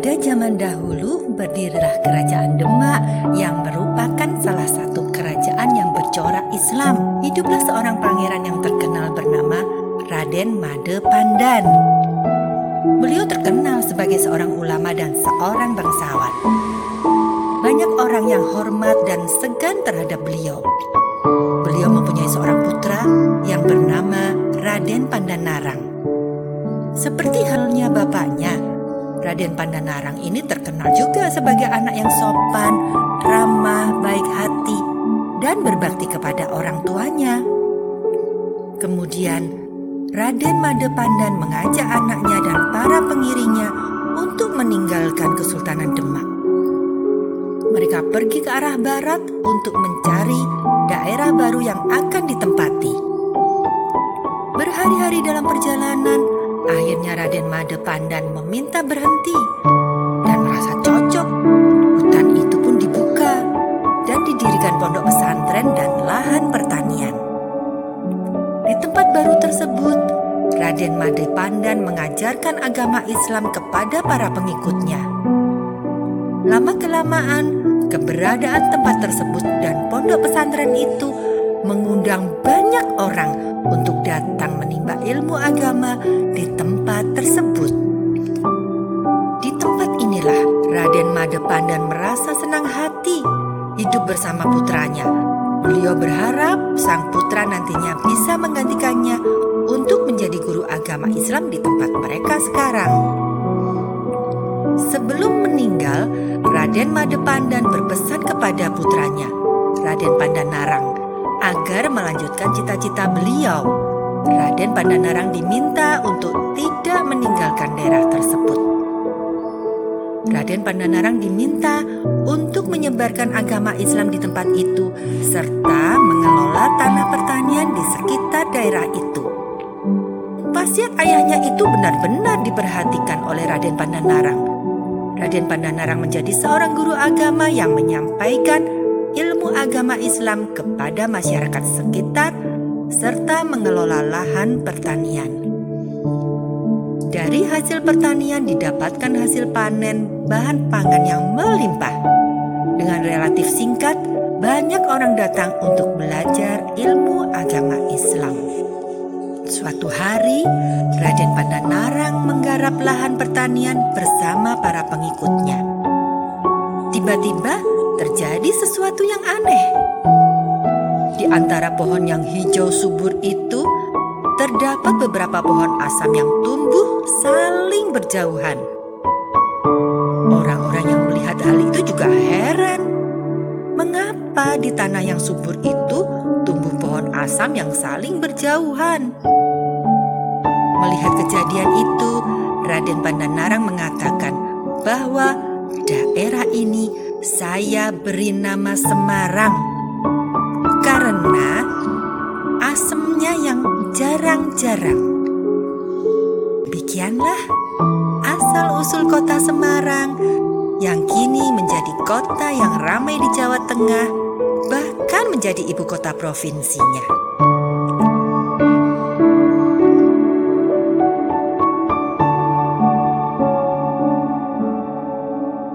zaman dahulu berdirilah kerajaan Demak yang merupakan salah satu kerajaan yang bercorak Islam. Hiduplah seorang pangeran yang terkenal bernama Raden Made Pandan. Beliau terkenal sebagai seorang ulama dan seorang bangsawan. Banyak orang yang hormat dan segan terhadap beliau. Beliau mempunyai seorang putra yang bernama Raden Pandanarang. Seperti halnya bapaknya, Raden Pandanarang ini terkenal juga sebagai anak yang sopan, ramah, baik hati, dan berbakti kepada orang tuanya. Kemudian, Raden Made Pandan mengajak anaknya dan para pengiringnya untuk meninggalkan Kesultanan Demak. Mereka pergi ke arah barat untuk mencari daerah baru yang akan ditempati. Berhari-hari dalam perjalanan, Akhirnya Raden Made Pandan meminta berhenti dan merasa cocok. Hutan itu pun dibuka dan didirikan pondok pesantren dan lahan pertanian. Di tempat baru tersebut, Raden Made Pandan mengajarkan agama Islam kepada para pengikutnya. Lama-kelamaan, keberadaan tempat tersebut dan pondok pesantren itu mengundang banyak orang untuk datang menimba ilmu agama di tempat tersebut. Di tempat inilah Raden Madepandan merasa senang hati hidup bersama putranya. Beliau berharap sang putra nantinya bisa menggantikannya untuk menjadi guru agama Islam di tempat mereka sekarang. Sebelum meninggal, Raden Madepandan berpesan kepada putranya, Raden Pandanarang, agar melanjutkan cita-cita beliau. Raden Pandanarang diminta untuk tidak meninggalkan daerah tersebut. Raden Pandanarang diminta untuk menyebarkan agama Islam di tempat itu serta mengelola tanah pertanian di sekitar daerah itu. Wasiat ayahnya itu benar-benar diperhatikan oleh Raden Pandanarang. Raden Pandanarang menjadi seorang guru agama yang menyampaikan ilmu agama Islam kepada masyarakat sekitar serta mengelola lahan pertanian. Dari hasil pertanian didapatkan hasil panen bahan pangan yang melimpah. Dengan relatif singkat, banyak orang datang untuk belajar ilmu agama Islam. Suatu hari, Raden Pandanarang menggarap lahan pertanian bersama para pengikutnya. Tiba-tiba, terjadi sesuatu yang aneh. Di antara pohon yang hijau subur itu, terdapat beberapa pohon asam yang tumbuh saling berjauhan. Orang-orang yang melihat hal itu juga heran. Mengapa di tanah yang subur itu tumbuh pohon asam yang saling berjauhan? Melihat kejadian itu, Raden Pandanarang mengatakan bahwa daerah ini saya beri nama Semarang karena asemnya yang jarang-jarang. Demikianlah asal-usul kota Semarang yang kini menjadi kota yang ramai di Jawa Tengah, bahkan menjadi ibu kota provinsinya.